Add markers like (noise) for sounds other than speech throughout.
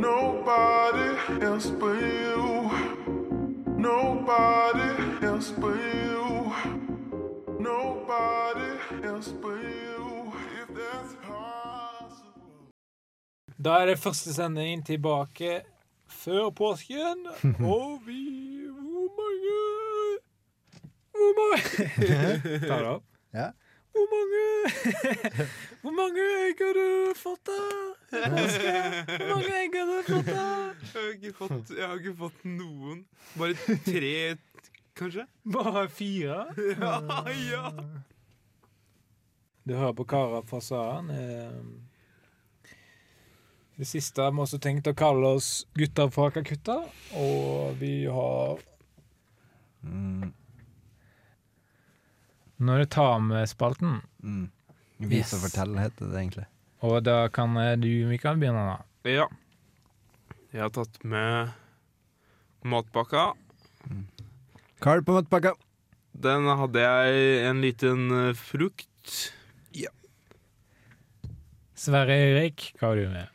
Nobody else but you. Nobody else but you. Nobody else but you. If that's possible. Da er det første sending tilbake før påsken, (laughs) og vi Hvor mange Hvor mange (laughs) Ta det opp. Ja. Hvor mange (laughs) Hvor mange egg har du fått, da? Hvor mange egg har du fått, da? Jeg har ikke fått, jeg har ikke fått noen. Bare tre, kanskje? Bare fire? (laughs) Ja, ja. Du hører på Kara fra Saren. Eh, Det siste har vi også tenkt å kalle oss Gutter fra Kakutta, og vi har Mm. Nå du tar med-spalten, Mm. Vis og Yes. fortell, heter det egentlig. og da kan eh, du, Mikael, begynne. da. Ja. Jeg har tatt med matpakka. Karl på matpakka. Den hadde jeg en liten frukt. Ja. Sverre Erik, hva har du med?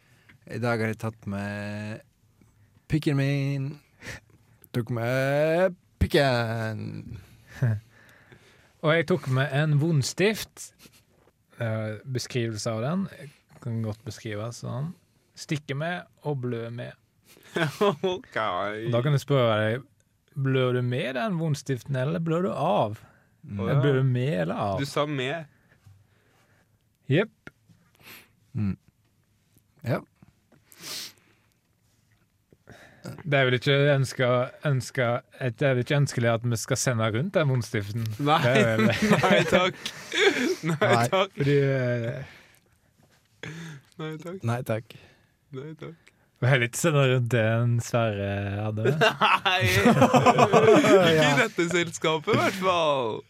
I dag har jeg tatt med pikken min. Tok med pikken. (laughs) Og jeg tok med en vondstift. Eh, beskrivelse av den kan godt beskrives sånn. Stikke med og blø med. (laughs) OK. Da kan du spørre deg Blør du med den vondstiften, eller blør du av? Mm. Ja. Blør du med eller av? Du sa med. Jepp. Mm. Ja. Det er vel ikke ønska, ønska, Det er vel ikke ønskelig at vi skal sende rundt den vondstiften? Nei, Det er (laughs) nei takk. Nei Nei. takk. Fordi eh, Nei takk. Nei takk. Nei takk. Vi heller ikke sende rundt det en Sverre hadde. Nei! (laughs) Ikke i dette selskapet, i hvert fall.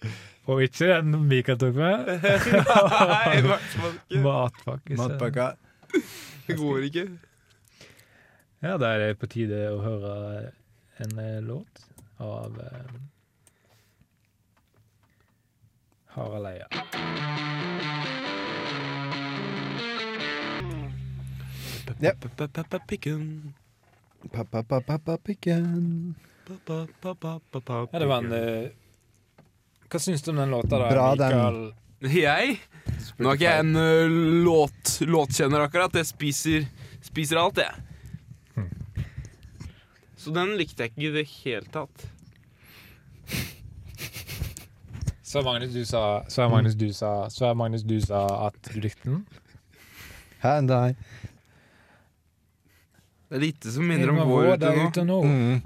Og ikke den Mikael tok med. (laughs) Nei, i hvert fall ikke. Matpakke. Matpakka. Det går ikke. Ja, da er det på tide å høre en eh, låt av eh, Harald Eia. Ja. Pikken. Pappa, pappa, pappa, pikken. Ja, det var en eh, Hva syns du om den låta, da? Bra, den. Mikael? Jeg? Nå er ikke jeg en ø, låt, låtkjenner akkurat. Jeg spiser, spiser alt, jeg. Så den likte jeg ikke i det hele tatt. Så Magnus, du sa Så Magnus, du sa Så Magnus, du sa at du likte den? Hæ, nei. Det er lite som minner om vår ute nå. ute nå. Mm.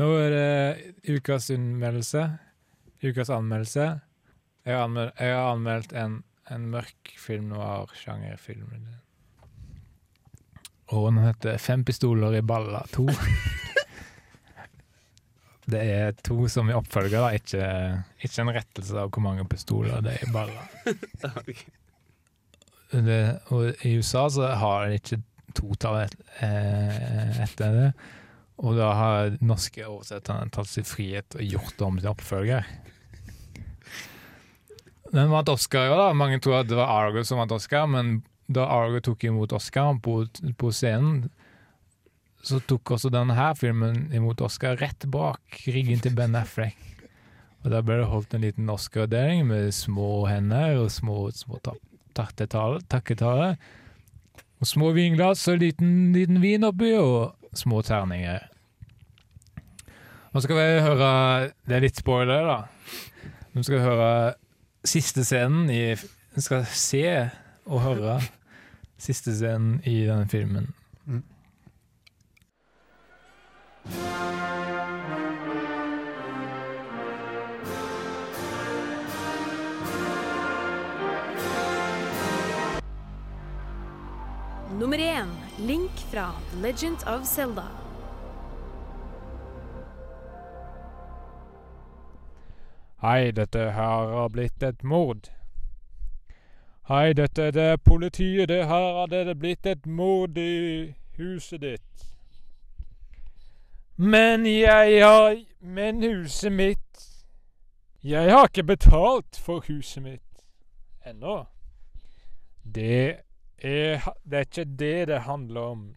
Nå er det ukas anmeldelse. Ukas anmeldelse. Jeg har, anmeldt, jeg har anmeldt en, en mørk film noir-sjangerfilm. Og den heter 'Fem pistoler i balla 2'. Det er to som i oppfølger, da. Ikke, ikke en rettelse av hvor mange pistoler det er i balla. Det, og i USA så har de ikke totall et, eh, etter det. Og da har norske oversetterne tatt sin frihet og gjort det om til oppfølger. Den vant Oscar i da. Mange tror at det var Argo som vant Oscar, men da Argo tok imot Oscar på, på scenen, så tok også denne filmen imot Oscar rett bak ryggen til Ben Affleck. Og da ble det holdt en liten Oscar-deling med små hender og små, små ta- takketale, takketale. Og små vinglass og liten, liten vin oppi, og små terninger. Nå skal vi høre Det er litt spoiler, da. Nå skal vi høre siste scenen i Vi skal se og høre siste scenen i denne filmen. Mm. Nummer én Link fra Legend of Zelda. Hei, dette her har blitt et mord. Hei, dette er det politiet. Det her hadde det blitt et mord i huset ditt. Men jeg har Men huset mitt Jeg har ikke betalt for huset mitt ennå. Det er Det er ikke det det handler om.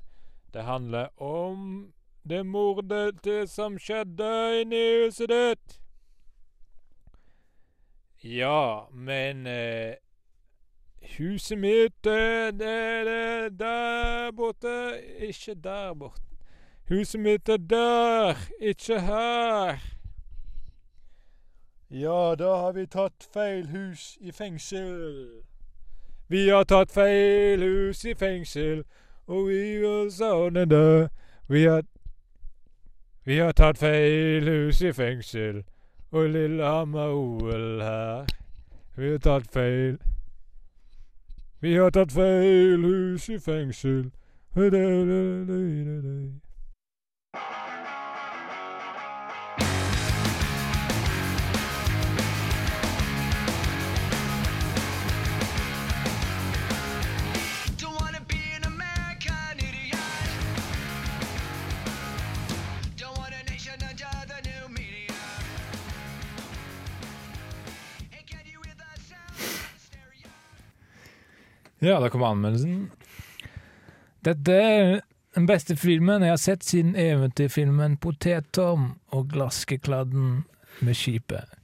Det handler om det mordet som skjedde inni huset ditt. Ja, men eh, Huset mitt, det, det der borte. Ikke der borte. Huset mitt er der, ikke her. Ja, da har vi tatt feil hus i fengsel. Vi har tatt feil hus i fengsel, og vi vil savne det. Vi har Vi har tatt feil hus i fengsel, og Lillehammer-OL her. Vi har tatt feil Vi har tatt feil hus i fengsel. Ja, da kommer anmeldelsen. Dette er den beste filmen jeg har sett siden eventyrfilmen 'Potet-Tom og glaskekladden med skipet'.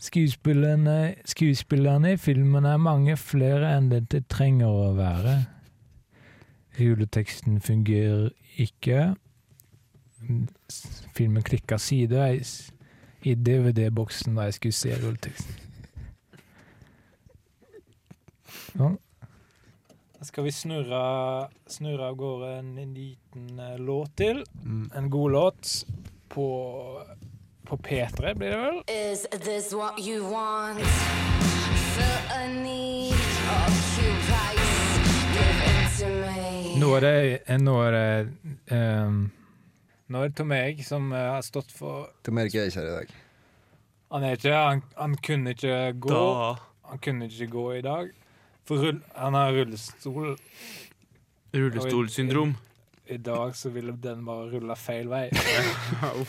Skuespillerne, skuespillerne i filmen er mange flere enn det trenger å være. Juleteksten fungerer ikke. Filmen klikka sideveis i DVD-boksen da jeg skulle se juleteksten. Ja. Da skal vi snurre, snurre av gårde en, en liten eh, låt til. Mm. En god låt på, på P3, blir det vel? Is this what you want? Feel a need, occupy, give in to me. Nå er det, eh, nå er det um, Nå er det Tom Erik som uh, har stått for Tom Erik er ikke her i dag. Han er ikke Han, han kunne ikke gå. Da Han kunne ikke gå i dag. For rull, han har rullestol. Rullestolsyndrom. I dag så ville den bare rulle feil vei. (laughs)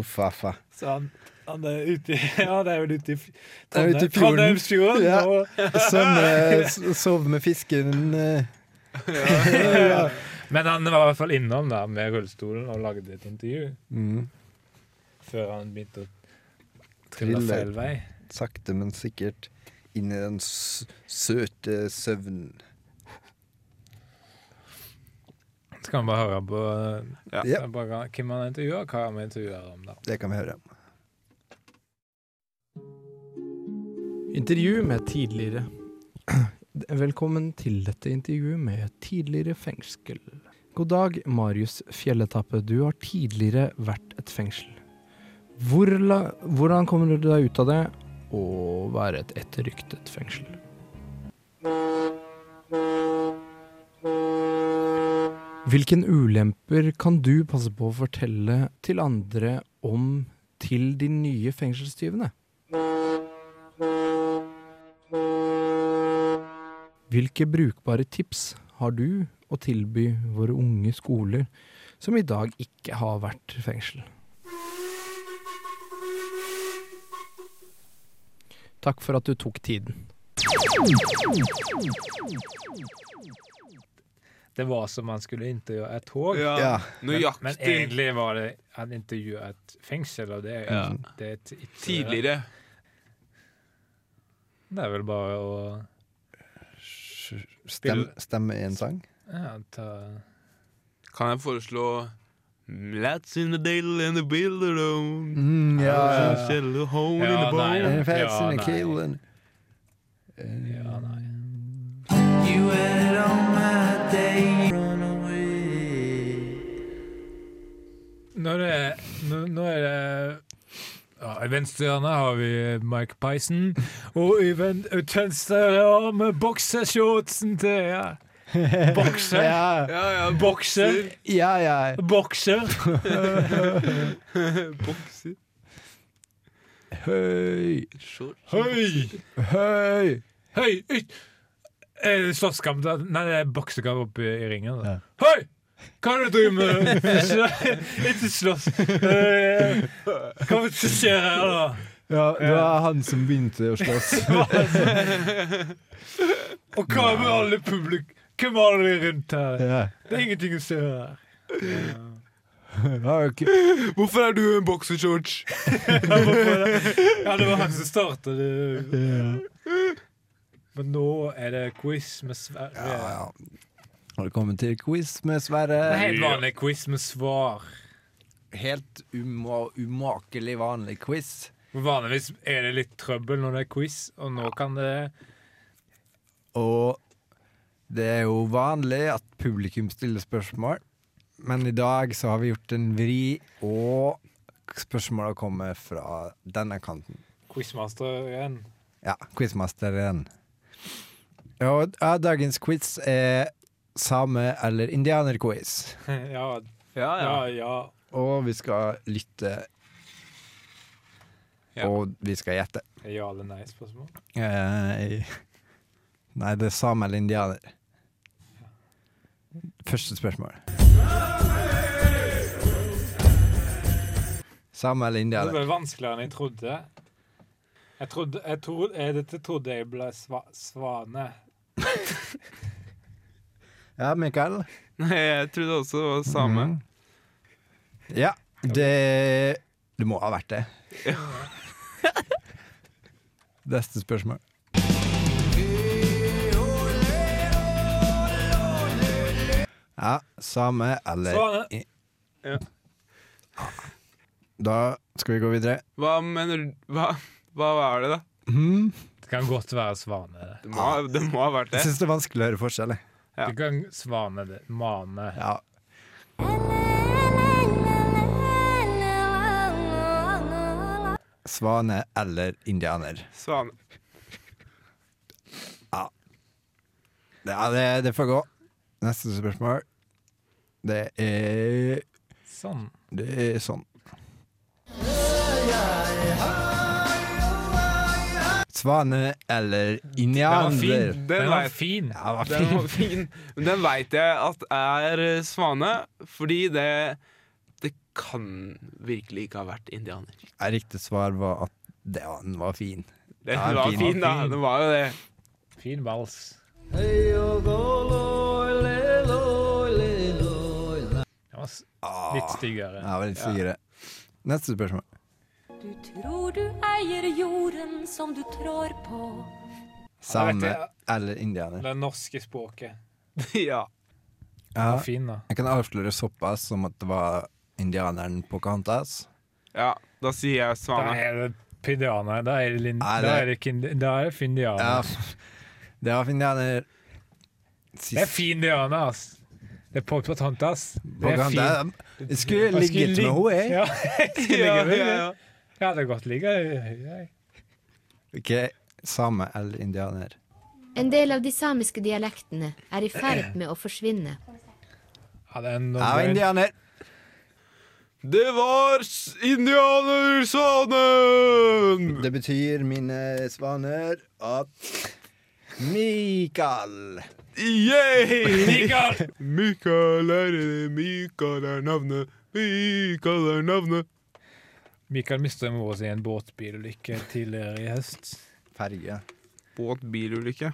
Uff, affa. Så han, han er ute i (laughs) Ja, det er vel ute i f- ute i fjorden. Trondheimsfjorden. Ja. (laughs) Som Svømme, s- med fisken eh. ja. Men han var i hvert fall innom da med rullestolen og lagde et intervju mm. før han begynte å Trille. feil vei. Sakte, men sikkert inn i den s søte søvnen. Så kan man bare høre på Ja. så bare, hvem han intervjuer, hva han intervjuer om. da. Det kan vi høre. Intervju med tidligere Velkommen til dette intervjuet med tidligere fengsel. God dag, Marius Fjelletappe. Du har tidligere vært et fengsel. Hvor la, hvordan kommer du deg ut av det å være et etterryktet fengsel? Hvilken ulemper kan du passe på å fortelle til andre om til de nye fengselstyvene? Hvilke brukbare tips har du å tilby våre unge skoler som i dag ikke har vært fengsel? Takk for at du tok tiden. Det var som han skulle intervjue et tog. Ja. Ja. Men, men egentlig var det han intervjuet et fengsel, og det er, Ja. det er et- et, Tidligere. Det er vel bare å Stem, stemme i en sang. ja, ta Kan jeg foreslå Lads in the dale and the builder alone. Mm, ja. Ja. ja. hole in Ja, the bone. Fest Ja, in nei. Ja, nei. You had on my day, run away. Nå er det Nå, er det ja, I venstre hjørne har vi Mike Pison, og i venstre vi boksershortsen til ja. (laughs) Bokser. Ja, Ja, ja, Bokser. ja. ja. Bokser. (laughs) Bokser. Høy. Høy! høy. Høy! Slåsskamp? Nei, det er boksekamp oppe i, ringen. Da. Ja. Høy! Hva er det du driver med? (laughs) Ikke slåss. Eh, Hva er det som skjer her, da? Ja, det var han som begynte å slåss. Og hva med alle publik Hvem var det rundt her? Ja. Det er ingenting å se her. (laughs) Har Okay. Hvorfor er du en boksershorts? (laughs) Ja, det var han som starta det. Men nå er det quiz med Sverre. Ja, ja. Velkommen til quiz med Sverre. Er helt vanlig quiz med svar. Helt uma umakelig vanlig quiz. Vanligvis er det litt trøbbel når det er quiz, og nå kan det Og det er jo vanlig at publikum stiller spørsmål, men i dag så har vi gjort en vri, og spørsmåla kommer fra denne kanten. Quizmaster igjen. Ja, quizmasteren. Og ja, dagens quiz er same- eller indianerquiz. (laughs) Ja, Ja, ja, ja. Og vi skal lytte, Ja. og vi skal gjette. Ja eller nei-spørsmål. Eh, nei, det er same eller indianer. Første spørsmål. Same eller Det var ble vanskeligere enn jeg trodde. Jeg trodde, jeg trodde, jeg, dette trodde jeg ble sva, svane. (laughs) Ja, Mikael? Nei, jeg trodde også det var same. Mm. Ja, det Det må ha vært det. Neste spørsmål. Ja, same eller Svane. Ja. Da skal vi gå videre. Hva mener du Hva, hva var det, da? Mhm. Det kan godt være svane. Det må, det må ha vært det. Jeg det. syns det er vanskelig å høre forskjell. jeg. Ja. Du kan svane det. Mane. Ja. Svane eller indianer. Svane. Ja, det, det får gå. Neste spørsmål. Det er Sånn. Det er sånn. Svane eller Den var fin. indianer? Den Den var fin. Den var fin. Men den veit jeg at er eh, svane, fordi det Det kan virkelig ikke ha vært indianer. Riktig svar var at det, ja, den var fin. Den Ja, var fin. da. Den var jo det. Fin vals. Den litt styggere. Ja, litt styggere. Neste spørsmål. Du tror du eier jorden som du trår på. Same eller indianer? Det norske språket. (laughs) Ja. Ja, var fin, da. jeg kan avsløre såpass som at det var indianeren Pocahontas. ja. Da sier jeg Da svane. er det pidianer. Da er det, da er det, kind da er det findianer. Ja, det var indianer. Det er findianer, ass. Det er Pocahontas. Det er fin. Jeg skulle ligget med henne, jeg. Ja, (laughs) jeg skulle Ja, med ja, henne. ja. Jeg hadde godt ligget med henne, Ok, Same eller indianer? En del av de samiske dialektene er i ferd med å forsvinne. Ja, det er noe... Ja, indianer. Det var indianersvanen! Det betyr, mine svaner, at Mikael Yeah! Mikael! (laughs) Mikael er det, Mikael er navnet, Mikael er navnet. Mikael mistet mora si i en båtbilulykke tidligere i høst. Ferge. Båtbilulykke.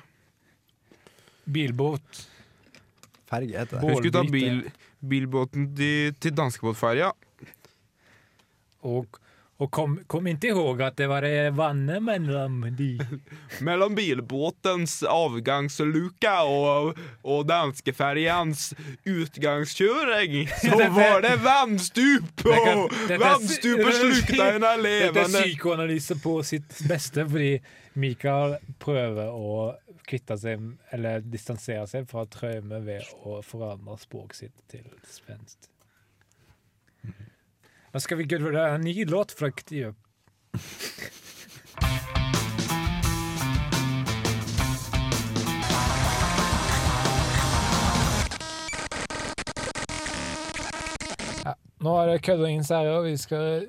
Bilbåt. Ferge heter det. Hun skulle ta bil, bilbåten til, til danskebåtferja. Og, og kom, kom ikke ihåg at (laughs) (laughs) det var det vannet mellom de. Mellom bilbåtens avgangsluke og, og danskeferjans utgangskjøring, så var det vannstup! Er- vannstupet slukte henne Dette er levende. psykoanalyse på sitt beste, fordi Mikael prøver å kvitte seg, eller distansere seg fra traume ved å forandre språket sitt til svensk. Nå skal vi gå videre. En ny låt fra Ktiv. Ja, nå er det ære, og vi skal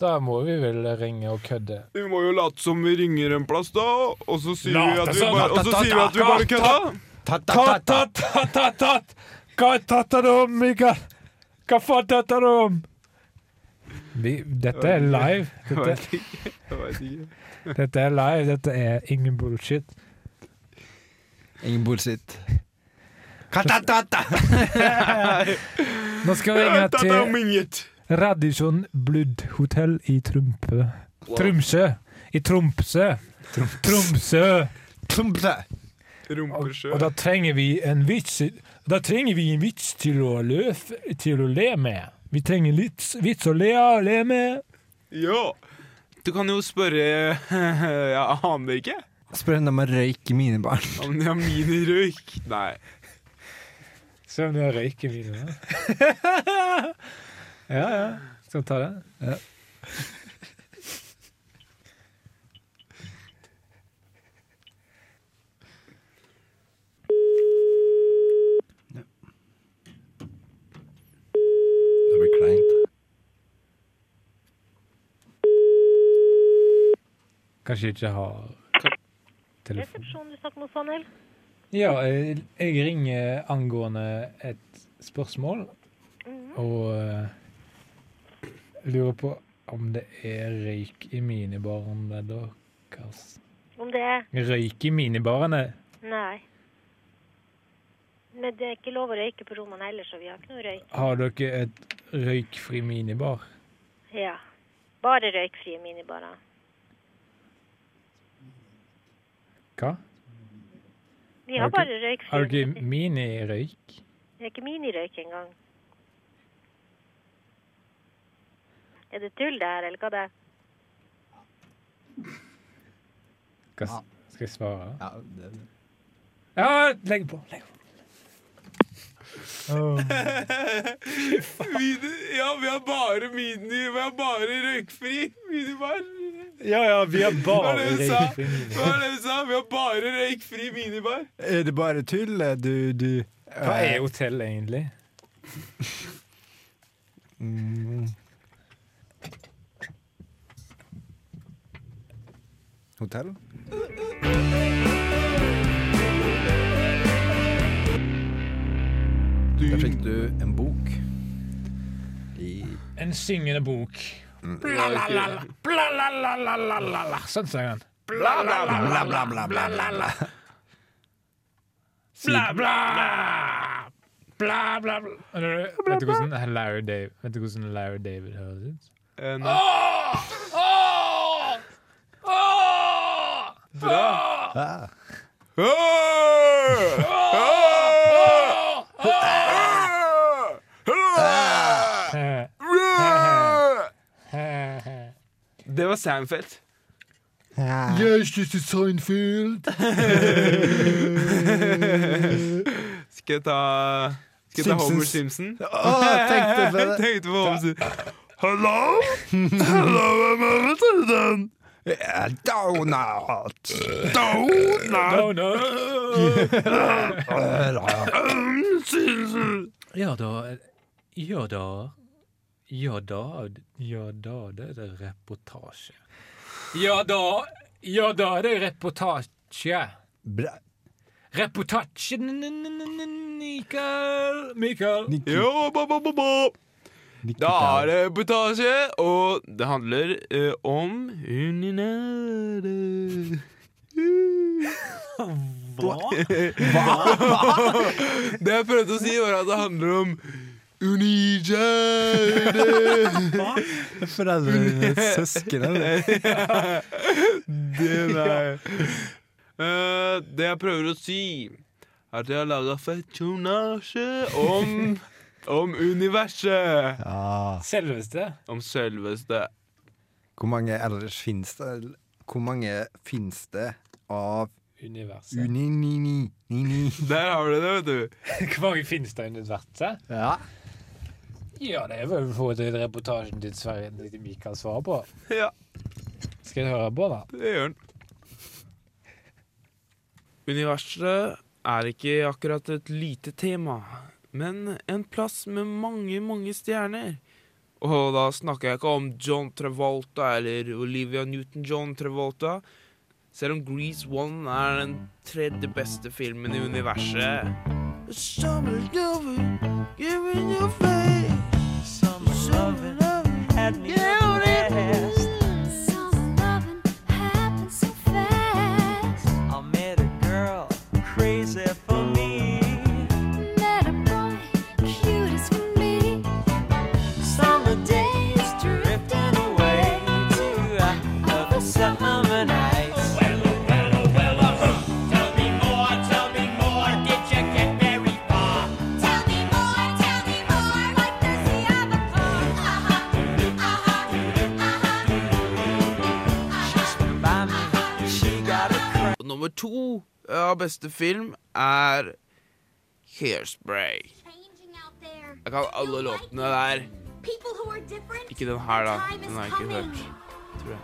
Da må vi vel ringe og kødde. Vi må jo late som vi ringer en plass, da. Og så sier vi at vi bare, og så sier vi at vi bare kødda. Ta-ta-ta-ta-ta! Hva tatter det om, Mikael? Hva faen tatter det om? Vi, dette er live. (laughs) Dette, dette er live. Dette er ingen bullshit. Ingen bullshit. Katatata! Nå skal vi ringe til. Radisson Blood Hotel i Trumpe. Tromsø. I Tromsø. Tromsø. Tromsø. Rumpesjø. Og da trenger vi en vits Da trenger vi en vits til å, lø, til å le med. Vi trenger litt vits å le av, le med. Ja. Du kan jo spørre (laughs) Jeg aner ikke. Spør henne om å røyke barn. (laughs) Om de har minirøyk. Nei. Se om de har røyk i røykemine. (laughs) ja, ja. Skal vi ta det? Ja. Kleint. Kanskje ikke har telefon. Du snakker med Sanel. Ja, jeg, jeg ringer angående et spørsmål, og uh, lurer på om det er røyk i minibarene deres. Om det er Røyk i minibarene? Nei. Men det er ikke lov å røyke på rommene heller, så vi har ikke noe røyk. Har dere et røykfri minibar? Ja. Bare røykfrie minibarer. Hva? Vi har Har bare røykfri røykfrie. Har dere minirøyk? Det er ikke minirøyk engang. Er det tull det her, eller hva det er? Hva skal jeg svare? Ja, det, Ja, legg på. Legg på. (laughs) Mini, ja, vi har bare mini Vi har bare røykfri minibar. Ja, ja, vi har bare røykfri minibar. Hva er det du sa? Vi har bare røykfri minibar. Er det bare tull? Du, du Hva er hotell egentlig? Mm. Hotell? Der fikk du en bok. I En syngende bok. Bla-la-la-la, bla-la-la-la-la-la. Sånn sang han. bla, bla, bla, bla, bla, bla, bla, bla. Bla, (laughs) bla. Bla, bla, bla. Vet du hvordan Larry David, vet du hvordan Larry David høres ut? Eh, nei. Bra! Ah. Var Seinfeld. Yes, this is Seinfeld. (laughs) Skal jeg ta Skal jeg ta Homer Simpson? Oh, jeg tenkte på (laughs) det. Tenkte på Homer Simpson. Hello Hallo, hvem er det? Eh, Donut! Ja da Ja da Ja da Ja da, det er det reportasje. Ja da Ja da, det er reportasje. Bra. Reportasje n- n- n- n- Mikael Mikael. Jo, ba, ba, ba, ba. Da er det reportasje, og det handler uh, om uninære Hva? (laughs) Det jeg prøvde å si, var at det handler om unigere. (laughs) Foreldrene dine søsken, eller? (laughs) det nei. Uh, det jeg prøver å si, er at jeg har laga fetonasje om om universet. Ja. Selveste. Om selveste. Hvor mange ellers finnes det? Hvor mange finnes det av Universet. Uni-ni-ni-ni-ni? Der har du det, vet du. (laughs) Hvor mange finnes det i universet? Ja. Ja, det er vel for til reportasjen til Sverre vi kan svare på. Ja, Skal jeg høre på, da? det gjør den. Universet er ikke akkurat et lite tema, men en plass med mange, mange stjerner. Og da snakker jeg ikke om John Travolta eller Olivia Newton-John Travolta. Selv om Grease One er den tredje beste filmen i universet. Summer's loving, give me your face. Summer loving, had me I beste film er Hairspray. Jeg kan alle låtene der. Ikke den her, da. Den har jeg ikke hørt, tror jeg.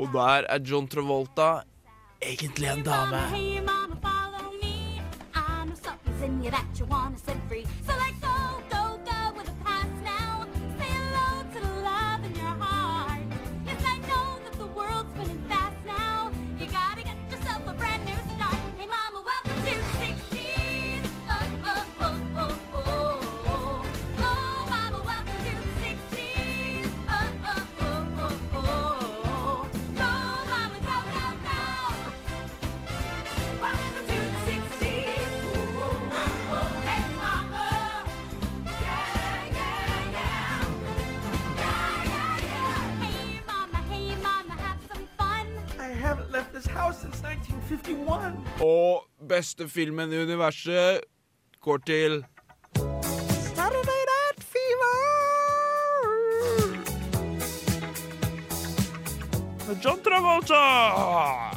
Og der er John Travolta egentlig en dame. 1951. Og beste filmen i universet går til Saturday Night Fever. John Travolta!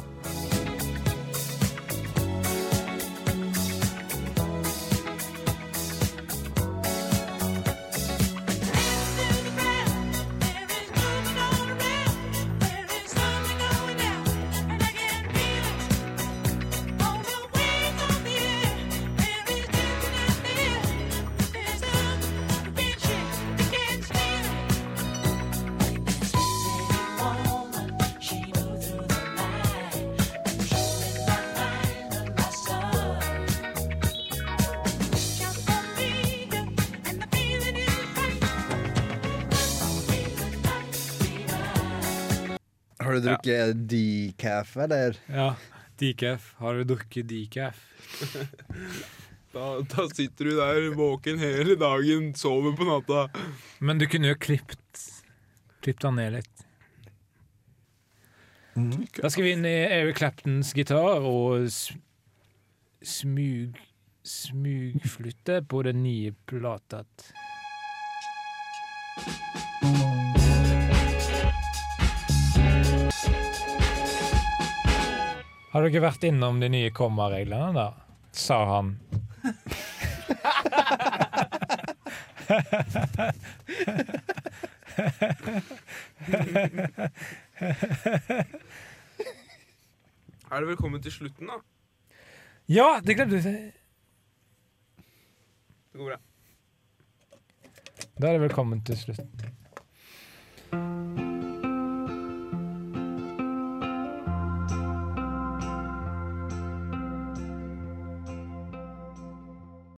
Har du drukket decaf, eller? Ja. Decaf. Har du drukket decaf? (laughs) Da, da sitter du der våken hele dagen, sover på natta. Men du kunne jo klippet Klippet den ned litt. Da skal vi inn i Eric Claptons gitar og smug smugflytte på det nye platet. Har dere vært innom de nye kommareglene, da? Sa han. Er det velkommen til slutten, da? Ja, det glemte du. Det går bra. Da er det velkommen til slutt.